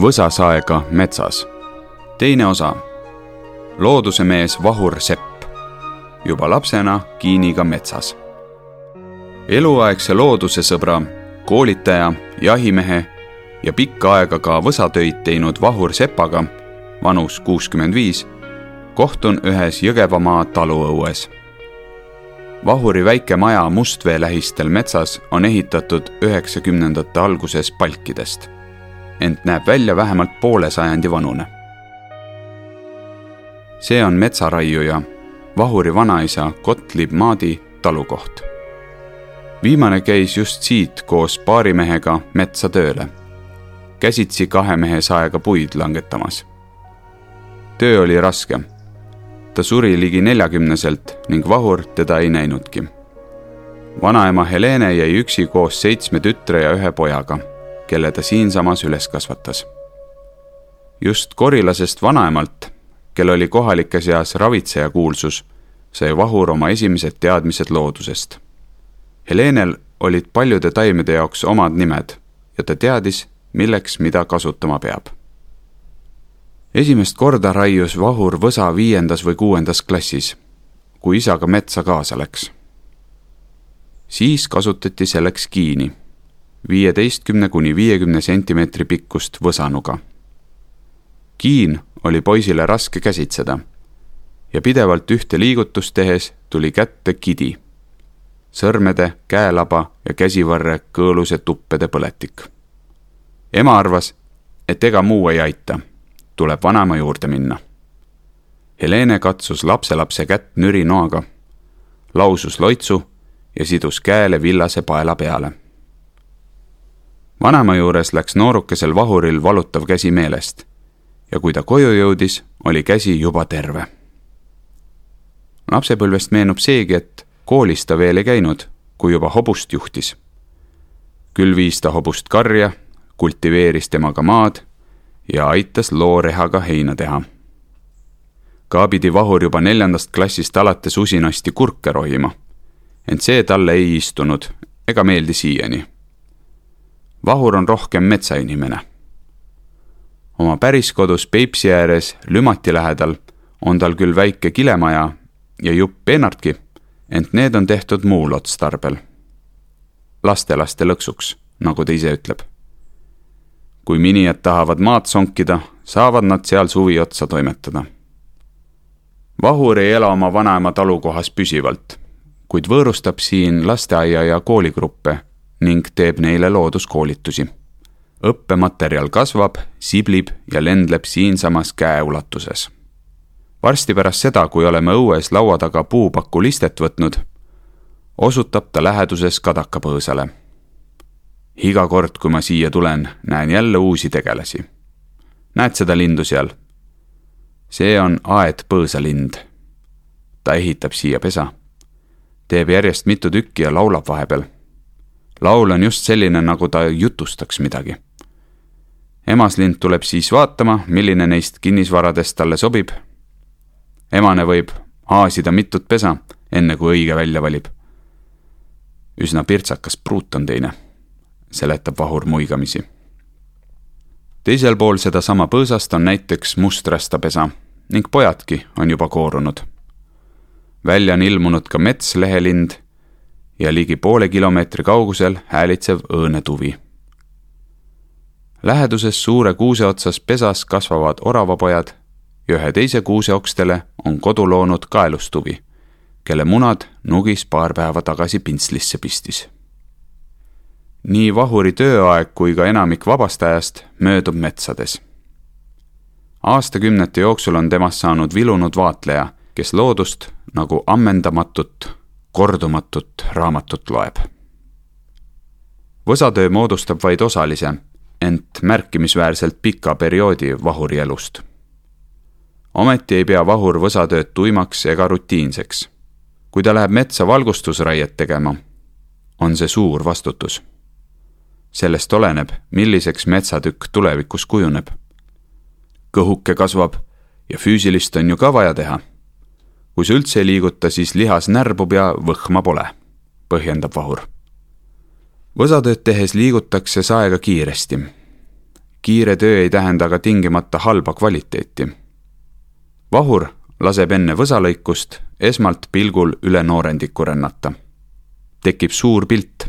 võsasaega metsas. teine osa. loodusemees Vahur Sepp. juba lapsena Kiiniga metsas. eluaegse loodusesõbra, koolitaja, jahimehe ja pikka aega ka võsatöid teinud Vahur Sepaga, vanus kuuskümmend viis, kohtun ühes Jõgevamaa taluõues Vahuri väike maja Mustvee lähistel metsas on ehitatud üheksakümnendate alguses palkidest ent näeb välja vähemalt poole sajandi vanune. see on metsaraiuja, Vahuri vanaisa Gottlieb Maadi talukoht. viimane käis just siit koos paari mehega metsa tööle, käsitsi kahe mehe saega puid langetamas. töö oli raske. ta suri ligi neljakümneselt ning Vahur teda ei näinudki vanaema Helene jäi üksi koos seitsme tütre ja ühe pojaga kelle ta siinsamas üles kasvatas. just korilasest vanaemalt, kel oli kohalike seas ravitseja kuulsus, sai Vahur oma esimesed teadmised loodusest. Helenel olid paljude taimede jaoks omad nimed ja ta teadis, milleks mida kasutama peab. esimest korda raius Vahur võsa viiendas või kuuendas klassis, kui isaga metsa kaasa läks. siis kasutati selleks kiini viieteistkümne kuni viiekümne sentimeetri pikkust võsanuga. kiin oli poisile raske käsitseda ja pidevalt ühte liigutust tehes tuli kätte kidi. sõrmede, käelaba ja käsivarre kõõlus ja tuppede põletik. ema arvas, et ega muu ei aita, tuleb vanaema juurde minna. Helene katsus lapselapse kätt nürinoaga, lausus loitsu ja sidus käele villase paela peale vanaema juures läks noorukesel vahuril valutav käsi meelest ja kui ta koju jõudis, oli käsi juba terve. lapsepõlvest meenub seegi, et koolis ta veel ei käinud, kui juba hobust juhtis. küll viis ta hobust karja, kultiveeris temaga maad ja aitas loorehaga heina teha. ka pidi Vahur juba neljandast klassist alates usinasti kurke rohima. ent see talle ei istunud ega meeldi siiani Vahur on rohkem metsainimene. oma päriskodus Peipsi ääres Lümati lähedal on tal küll väike kilemaja ja jupp peenartki, ent need on tehtud muul otstarbel. lastelaste lõksuks, nagu ta ise ütleb. kui minijad tahavad maad sonkida, saavad nad seal suvi otsa toimetada. Vahur ei ela oma vanaema talukohas püsivalt, kuid võõrustab siin lasteaia ja kooligruppe ning teeb neile looduskoolitusi. õppematerjal kasvab, siblib ja lendleb siinsamas käeulatuses. varsti pärast seda, kui oleme õues laua taga puupakku listet võtnud, osutab ta läheduses kadakapõõsale. iga kord, kui ma siia tulen, näen jälle uusi tegelasi. näed seda lindu seal? see on aedpõõsalind. ta ehitab siia pesa teeb järjest mitu tükki ja laulab vahepeal laul on just selline, nagu ta jutustaks midagi. emaslind tuleb siis vaatama, milline neist kinnisvaradest talle sobib. emane võib aasida mitut pesa, enne kui õige välja valib. üsna pirtsakas pruut on teine, seletab Vahur muigamisi. teisel pool sedasama põõsast on näiteks mustrastapesa ning pojadki on juba koorunud. välja on ilmunud ka metslehelind ja ligi poole kilomeetri kaugusel häälitsev õõnetuvi. läheduses suure kuuse otsas pesas kasvavad oravapojad ja ühe teise kuuse okstele on kodu loonud kaelustuvi, kelle munad Nugis paar päeva tagasi pintslisse pistis. nii Vahuri tööaeg kui ka enamik vabast ajast möödub metsades. aastakümnete jooksul on temast saanud vilunud vaatleja, kes loodust nagu ammendamatut kordumatut raamatut loeb. võsatöö moodustab vaid osalise, ent märkimisväärselt pika perioodi Vahuri elust. ometi ei pea Vahur võsatööd tuimaks ega rutiinseks. kui ta läheb metsa valgustusraiet tegema, on see suur vastutus. sellest oleneb, milliseks metsatükk tulevikus kujuneb. kõhuke kasvab ja füüsilist on ju ka vaja teha kui sa üldse ei liiguta, siis lihas närbub ja võhma pole, põhjendab Vahur. võsatööd tehes liigutakse saega kiiresti. kiire töö ei tähenda aga tingimata halba kvaliteeti. vahur laseb enne võsalõikust esmalt pilgul üle noorendiku rännata. tekib suur pilt,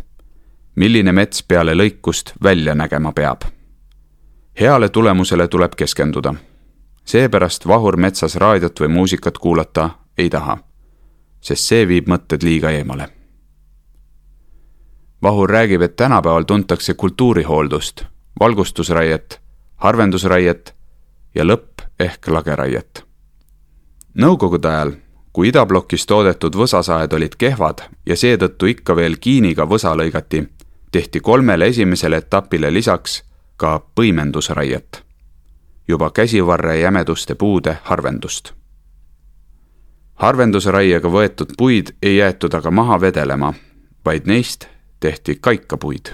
milline mets peale lõikust välja nägema peab. heale tulemusele tuleb keskenduda. seepärast vahur metsas raadiot või muusikat kuulata ei taha, sest see viib mõtted liiga eemale Vahur räägib, et tänapäeval tuntakse kultuurihooldust, valgustusraiet, harvendusraiet ja lõpp- ehk lageraiet. Nõukogude ajal, kui idablokis toodetud võsasaed olid kehvad ja seetõttu ikka veel kiiniga võsa lõigati, tehti kolmele esimesele etapile lisaks ka põimendusraiet, juba käsivarre jämeduste puude harvendust. Harvendusraiega võetud puid ei jäetud aga maha vedelema, vaid neist tehti kaikapuid.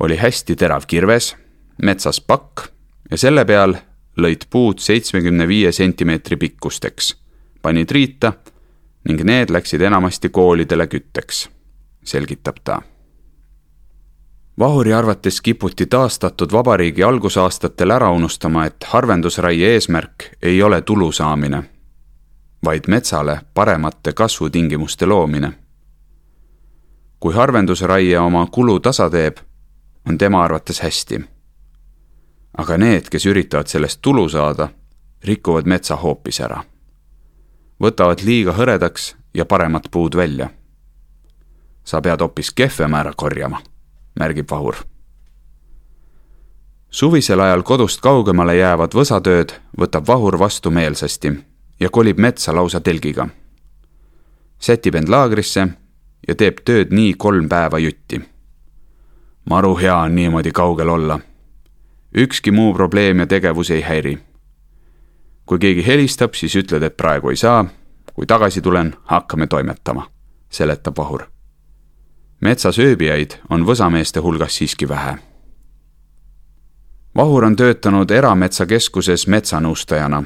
oli hästi terav kirves, metsas pakk ja selle peal lõid puud seitsmekümne viie sentimeetri pikkusteks, panid riita ning need läksid enamasti koolidele kütteks, selgitab ta. Vahuri arvates kiputi taastatud vabariigi algusaastatel ära unustama, et harvendusraie eesmärk ei ole tulu saamine, vaid metsale paremate kasvutingimuste loomine kui harvendusraie oma kulu tasa teeb, on tema arvates hästi. aga need, kes üritavad sellest tulu saada, rikuvad metsa hoopis ära. võtavad liiga hõredaks ja paremad puud välja. sa pead hoopis kehvema ära korjama, märgib Vahur. suvisel ajal kodust kaugemale jäävad võsatööd võtab Vahur vastu meelsasti ja kolib metsa lausa telgiga. sätib end laagrisse ja teeb tööd nii kolm päeva jutti. maru hea on niimoodi kaugel olla. ükski muu probleem ja tegevus ei häiri. kui keegi helistab, siis ütled, et praegu ei saa. kui tagasi tulen, hakkame toimetama, seletab Vahur. metsas ööbijaid on võsameeste hulgas siiski vähe. Vahur on töötanud erametsakeskuses metsanõustajana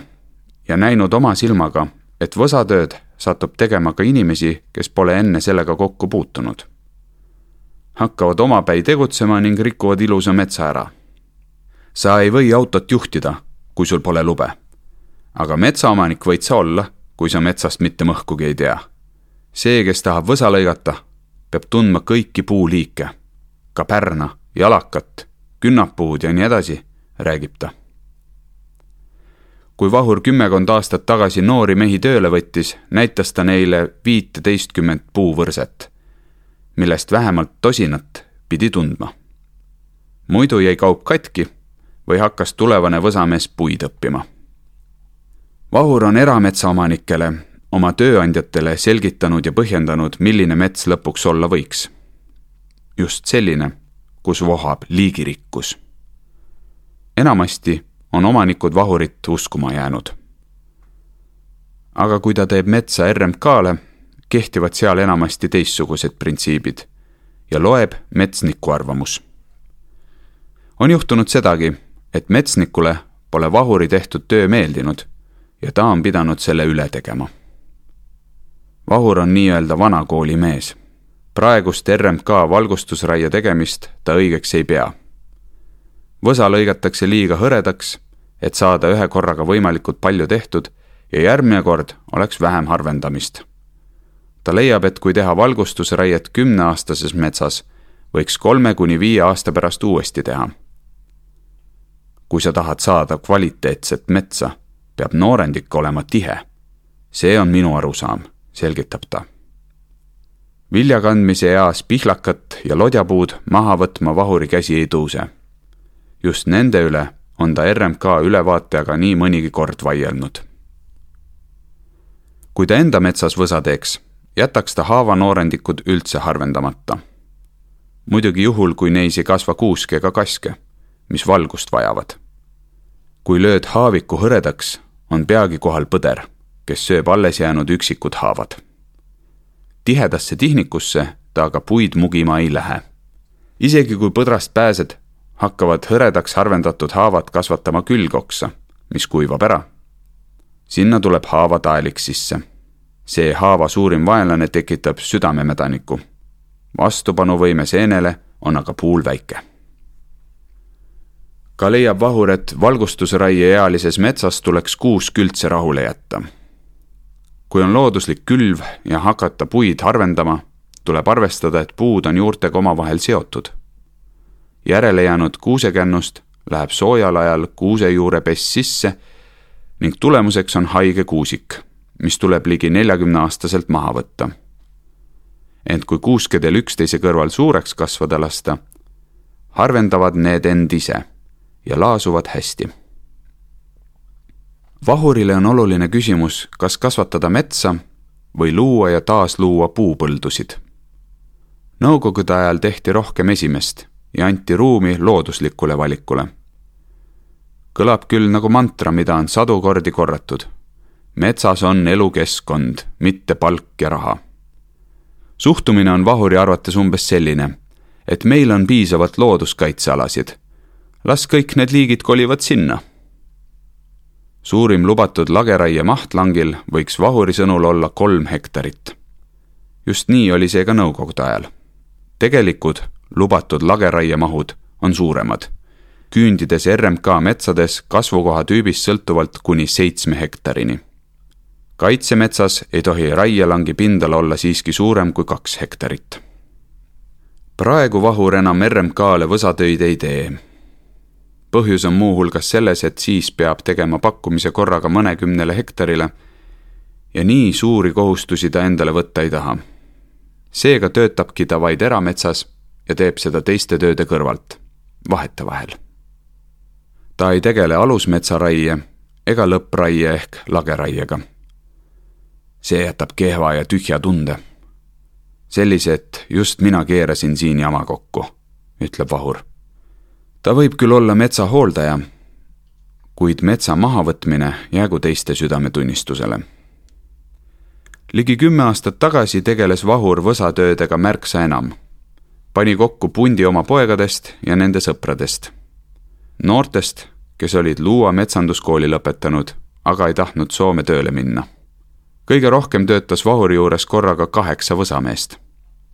ja näinud oma silmaga, et võsatööd satub tegema ka inimesi, kes pole enne sellega kokku puutunud. hakkavad omapäi tegutsema ning rikuvad ilusa metsa ära. sa ei või autot juhtida, kui sul pole lube. aga metsaomanik võid sa olla, kui sa metsast mitte mõhkugi ei tea. see, kes tahab võsa lõigata, peab tundma kõiki puuliike, ka pärna, jalakat, künnapuud ja nii edasi, räägib ta kui Vahur kümmekond aastat tagasi noori mehi tööle võttis, näitas ta neile viiteistkümmet puuvõrset, millest vähemalt tosinat pidi tundma. muidu jäi kaup katki või hakkas tulevane võsamees puid õppima. Vahur on erametsaomanikele, oma tööandjatele selgitanud ja põhjendanud, milline mets lõpuks olla võiks. just selline, kus vohab liigirikkus. enamasti on omanikud vahurit uskuma jäänud. aga kui ta teeb metsa RMK-le, kehtivad seal enamasti teistsugused printsiibid ja loeb metsniku arvamus. on juhtunud sedagi, et metsnikule pole vahuri tehtud töö meeldinud ja ta on pidanud selle üle tegema. vahur on nii-öelda vana kooli mees. praegust RMK valgustusraie tegemist ta õigeks ei pea võsa lõigatakse liiga hõredaks, et saada ühe korraga võimalikult palju tehtud ja järgmine kord oleks vähem harvendamist. ta leiab, et kui teha valgustusraiet kümneaastases metsas, võiks kolme kuni viie aasta pärast uuesti teha. kui sa tahad saada kvaliteetset metsa, peab noorendik olema tihe. see on minu arusaam, selgitab ta viljakandmise eas pihlakat ja lodjapuud maha võtma vahuri käsi ei tõuse just nende üle on ta RMK ülevaatajaga nii mõnigi kord vaielnud. kui ta enda metsas võsa teeks, jätaks ta haavanoorendikud üldse harvendamata. muidugi juhul, kui neis ei kasva kuuske ega kaske, mis valgust vajavad. kui lööd haaviku hõredaks, on peagi kohal põder, kes sööb alles jäänud üksikud haavad. tihedasse tihnikusse ta aga puid mugima ei lähe. isegi kui põdrast pääsed, hakkavad hõredaks harvendatud haavad kasvatama külgoksa, mis kuivab ära. sinna tuleb haavataelik sisse. see haava suurim vaenlane tekitab südamemädaniku. vastupanuvõime seenele on aga puul väike. ka leiab Vahur, et valgustusraie ealises metsas tuleks kuusk üldse rahule jätta. kui on looduslik külv ja hakata puid harvendama, tuleb arvestada, et puud on juurtega omavahel seotud. Järele jäänud kuusekännust läheb soojal ajal kuusejuure pess sisse ning tulemuseks on haige kuusik, mis tuleb ligi neljakümne aastaselt maha võtta. ent kui kuuskedel üksteise kõrval suureks kasvada lasta, harvendavad need end ise ja laasuvad hästi. vahurile on oluline küsimus, kas kasvatada metsa või luua ja taasluua puupõldusid. Nõukogude ajal tehti rohkem esimest ja anti ruumi looduslikule valikule kõlab küll nagu mantra, mida on sadu kordi korratud. metsas on elukeskkond, mitte palk ja raha. suhtumine on Vahuri arvates umbes selline, et meil on piisavalt looduskaitsealasid. las kõik need liigid kolivad sinna. suurim lubatud lageraie maht langil võiks Vahuri sõnul olla kolm hektarit. just nii oli see ka nõukogude ajal. tegelikud lubatud lageraiemahud on suuremad küündides RMK metsades kasvukoha tüübist sõltuvalt kuni seitsme hektarini. kaitsemetsas ei tohi raielangi pindala olla siiski suurem kui kaks hektarit. praegu Vahur enam RMK-le võsatöid ei tee. põhjus on muuhulgas selles, et siis peab tegema pakkumise korraga mõnekümnele hektarile ja nii suuri kohustusi ta endale võtta ei taha. seega töötabki ta vaid erametsas ja teeb seda teiste tööde kõrvalt, vahetevahel ta ei tegele alusmetsaraie ega lõppraie ehk lageraiega. see jätab kehva ja tühja tunde. sellise, et just mina keerasin siin jama kokku, ütleb Vahur. ta võib küll olla metsa hooldaja, kuid metsa mahavõtmine jäägu teiste südametunnistusele. ligi kümme aastat tagasi tegeles Vahur võsatöödega märksa enam. Pani kokku pundi oma poegadest ja nende sõpradest noortest, kes olid Luua metsanduskooli lõpetanud, aga ei tahtnud Soome tööle minna. kõige rohkem töötas Vahuri juures korraga kaheksa võsameest.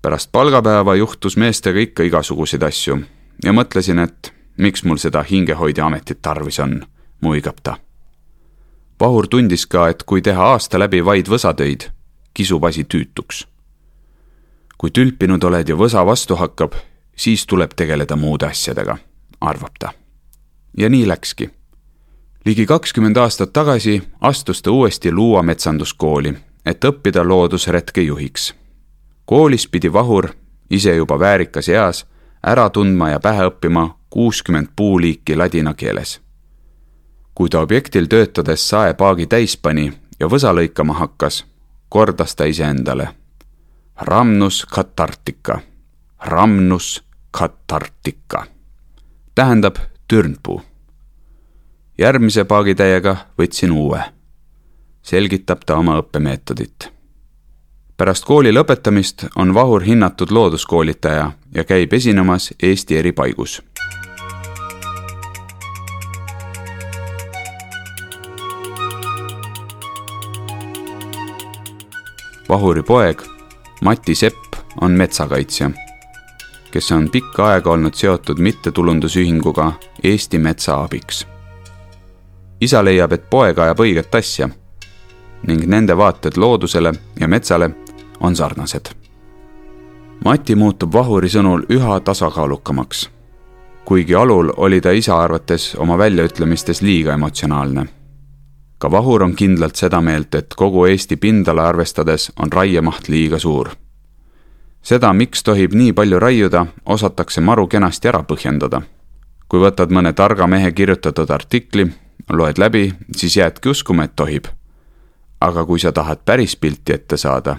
pärast palgapäeva juhtus meestega ikka igasuguseid asju ja mõtlesin, et miks mul seda hingehoidja ametit tarvis on, muigab ta. Vahur tundis ka, et kui teha aasta läbi vaid võsatöid, kisub asi tüütuks. Kui tülpinud oled ja võsa vastu hakkab, siis tuleb tegeleda muude asjadega, arvab ta ja nii läkski. ligi kakskümmend aastat tagasi astus ta uuesti Luua metsanduskooli, et õppida loodusretke juhiks. koolis pidi Vahur, ise juba väärikas eas, ära tundma ja pähe õppima kuuskümmend puuliiki ladina keeles. kui ta objektil töötades saepaagi täis pani ja võsa lõikama hakkas, kordas ta iseendale. Ramnus katartika, ramnus katartika. tähendab türnpuu. järgmise paagitäiega võtsin uue. selgitab ta oma õppemeetodit. pärast kooli lõpetamist on Vahur hinnatud looduskoolitaja ja käib esinemas Eesti eri paigus Vahuri poeg Mati Sepp on metsakaitsja kes on pikka aega olnud seotud mittetulundusühinguga Eesti Metsa Abiks. isa leiab, et poeg ajab õiget asja ning nende vaated loodusele ja metsale on sarnased. Mati muutub Vahuri sõnul üha tasakaalukamaks. kuigi alul oli ta isa arvates oma väljaütlemistes liiga emotsionaalne. Ka Vahur on kindlalt seda meelt, et kogu Eesti pindala arvestades on raiemaht liiga suur seda, miks tohib nii palju raiuda, osatakse maru kenasti ära põhjendada. kui võtad mõne targa mehe kirjutatud artikli, loed läbi, siis jäädki uskuma, et tohib. aga kui sa tahad päris pilti ette saada,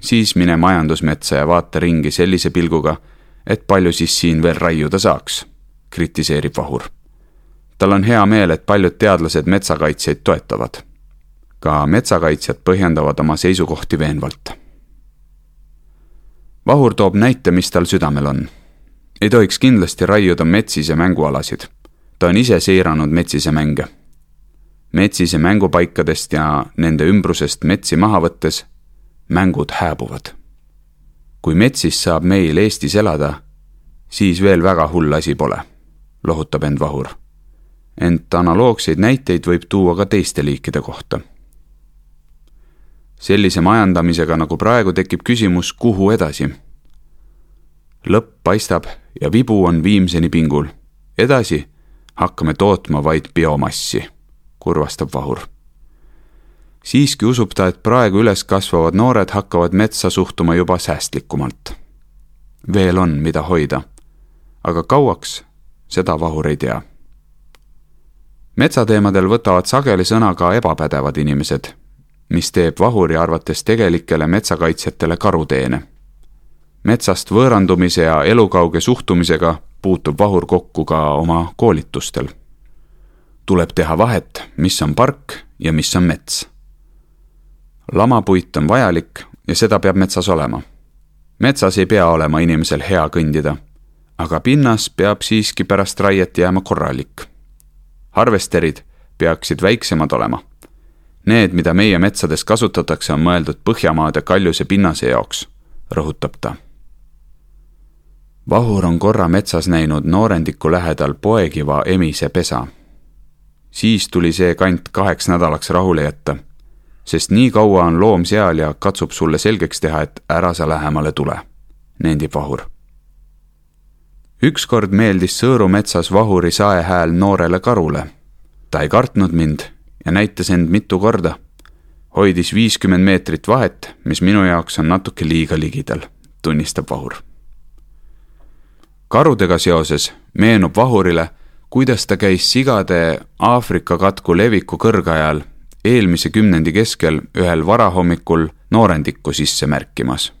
siis mine majandusmetsa ja vaata ringi sellise pilguga, et palju siis siin veel raiuda saaks, kritiseerib Vahur. Tal on hea meel, et paljud teadlased metsakaitsjaid toetavad. ka metsakaitsjad põhjendavad oma seisukohti veenvalt Vahur toob näite, mis tal südamel on. ei tohiks kindlasti raiuda metsise mängualasid. ta on ise seiranud metsise mänge. metsise mängupaikadest ja nende ümbrusest metsi maha võttes mängud hääbuvad. kui metsis saab meil Eestis elada, siis veel väga hull asi pole. lohutab end Vahur. Ent analoogseid näiteid võib tuua ka teiste liikide kohta. sellise majandamisega nagu praegu tekib küsimus, kuhu edasi. lõpp paistab ja vibu on viimseni pingul. edasi hakkame tootma vaid biomassi, kurvastab Vahur siiski usub ta, et praegu üles kasvavad noored hakkavad metsa suhtuma juba säästlikumalt. veel on, mida hoida. aga kauaks, seda Vahur ei tea. Metsateemadel võtavad sageli sõna ka ebapädevad inimesed, mis teeb Vahuri arvates tegelikele metsakaitsjatele karuteene. metsast võõrandumise ja elukauge suhtumisega puutub Vahur kokku ka oma koolitustel. tuleb teha vahet, mis on park ja mis on mets lamapuit on vajalik ja seda peab metsas olema. metsas ei pea olema inimesel hea kõndida, aga pinnas peab siiski pärast raiet jääma korralik. Harvesterid peaksid väiksemad olema. Need, mida meie metsades kasutatakse, on mõeldud Põhjamaade kaljuse pinnase jaoks, rõhutab ta. Vahur on korra metsas näinud noorendiku lähedal poekiva emise pesa. siis tuli see kant kaheks nädalaks rahule jätta sest nii kaua on loom seal ja katsub sulle selgeks teha, et ära sa lähemale tule, nendib Vahur. Ükskord meeldis Sõõru metsas Vahuri saehääl noorele karule. ta ei kartnud mind ja näitas end mitu korda. hoidis viiskümmend meetrit vahet, mis minu jaoks on natuke liiga ligidal, tunnistab Vahur. karudega seoses meenub Vahurile, kuidas ta käis sigade Aafrika katku leviku kõrgajal eelmise kümnendi keskel ühel varahommikul noorendikku sisse märkimas.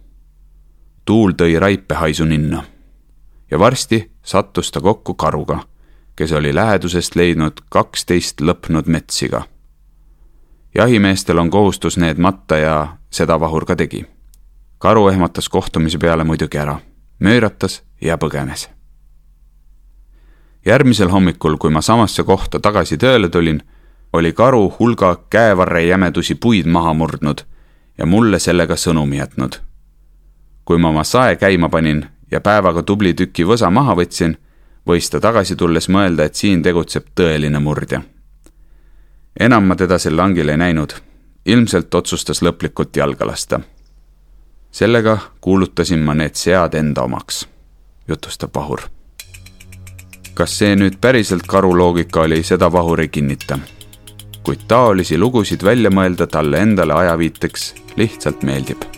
tuul tõi raipehaisu ninna ja varsti sattus ta kokku karuga, kes oli lähedusest leidnud kaksteist lõpnud metssiga. jahimeestel on kohustus need matta ja seda Vahur ka tegi. karu ehmatas kohtumise peale muidugi ära, mööratas ja põgenes. järgmisel hommikul, kui ma samasse kohta tagasi tööle tulin oli karu hulga käevarre jämedusi puid maha murdnud ja mulle sellega sõnumi jätnud. kui ma oma sae käima panin ja päevaga tubli tüki võsa maha võtsin, võis ta tagasi tulles mõelda, et siin tegutseb tõeline murdja. enam ma teda sel langil ei näinud. ilmselt otsustas lõplikult jalga lasta. sellega kuulutasin ma need sead enda omaks, jutustab Vahur. kas see nüüd päriselt karu loogika oli, seda Vahur ei kinnita kuid taolisi lugusid välja mõelda talle endale ajaviiteks lihtsalt meeldib.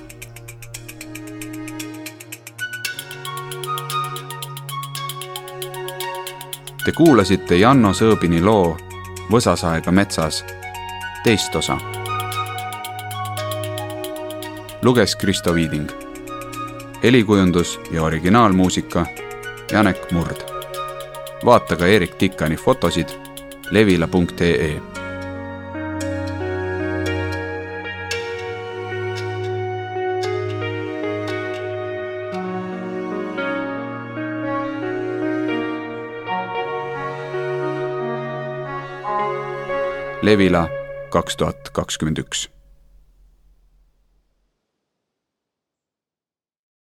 Te kuulasite Janno Sõõbini loo Võsasaega metsas teist osa. luges Kristo Viiding. helikujundus ja originaalmuusika Janek Murd. vaata ka Erik Tikkani fotosid levila.ee Levila kaks tuhat kakskümmend üks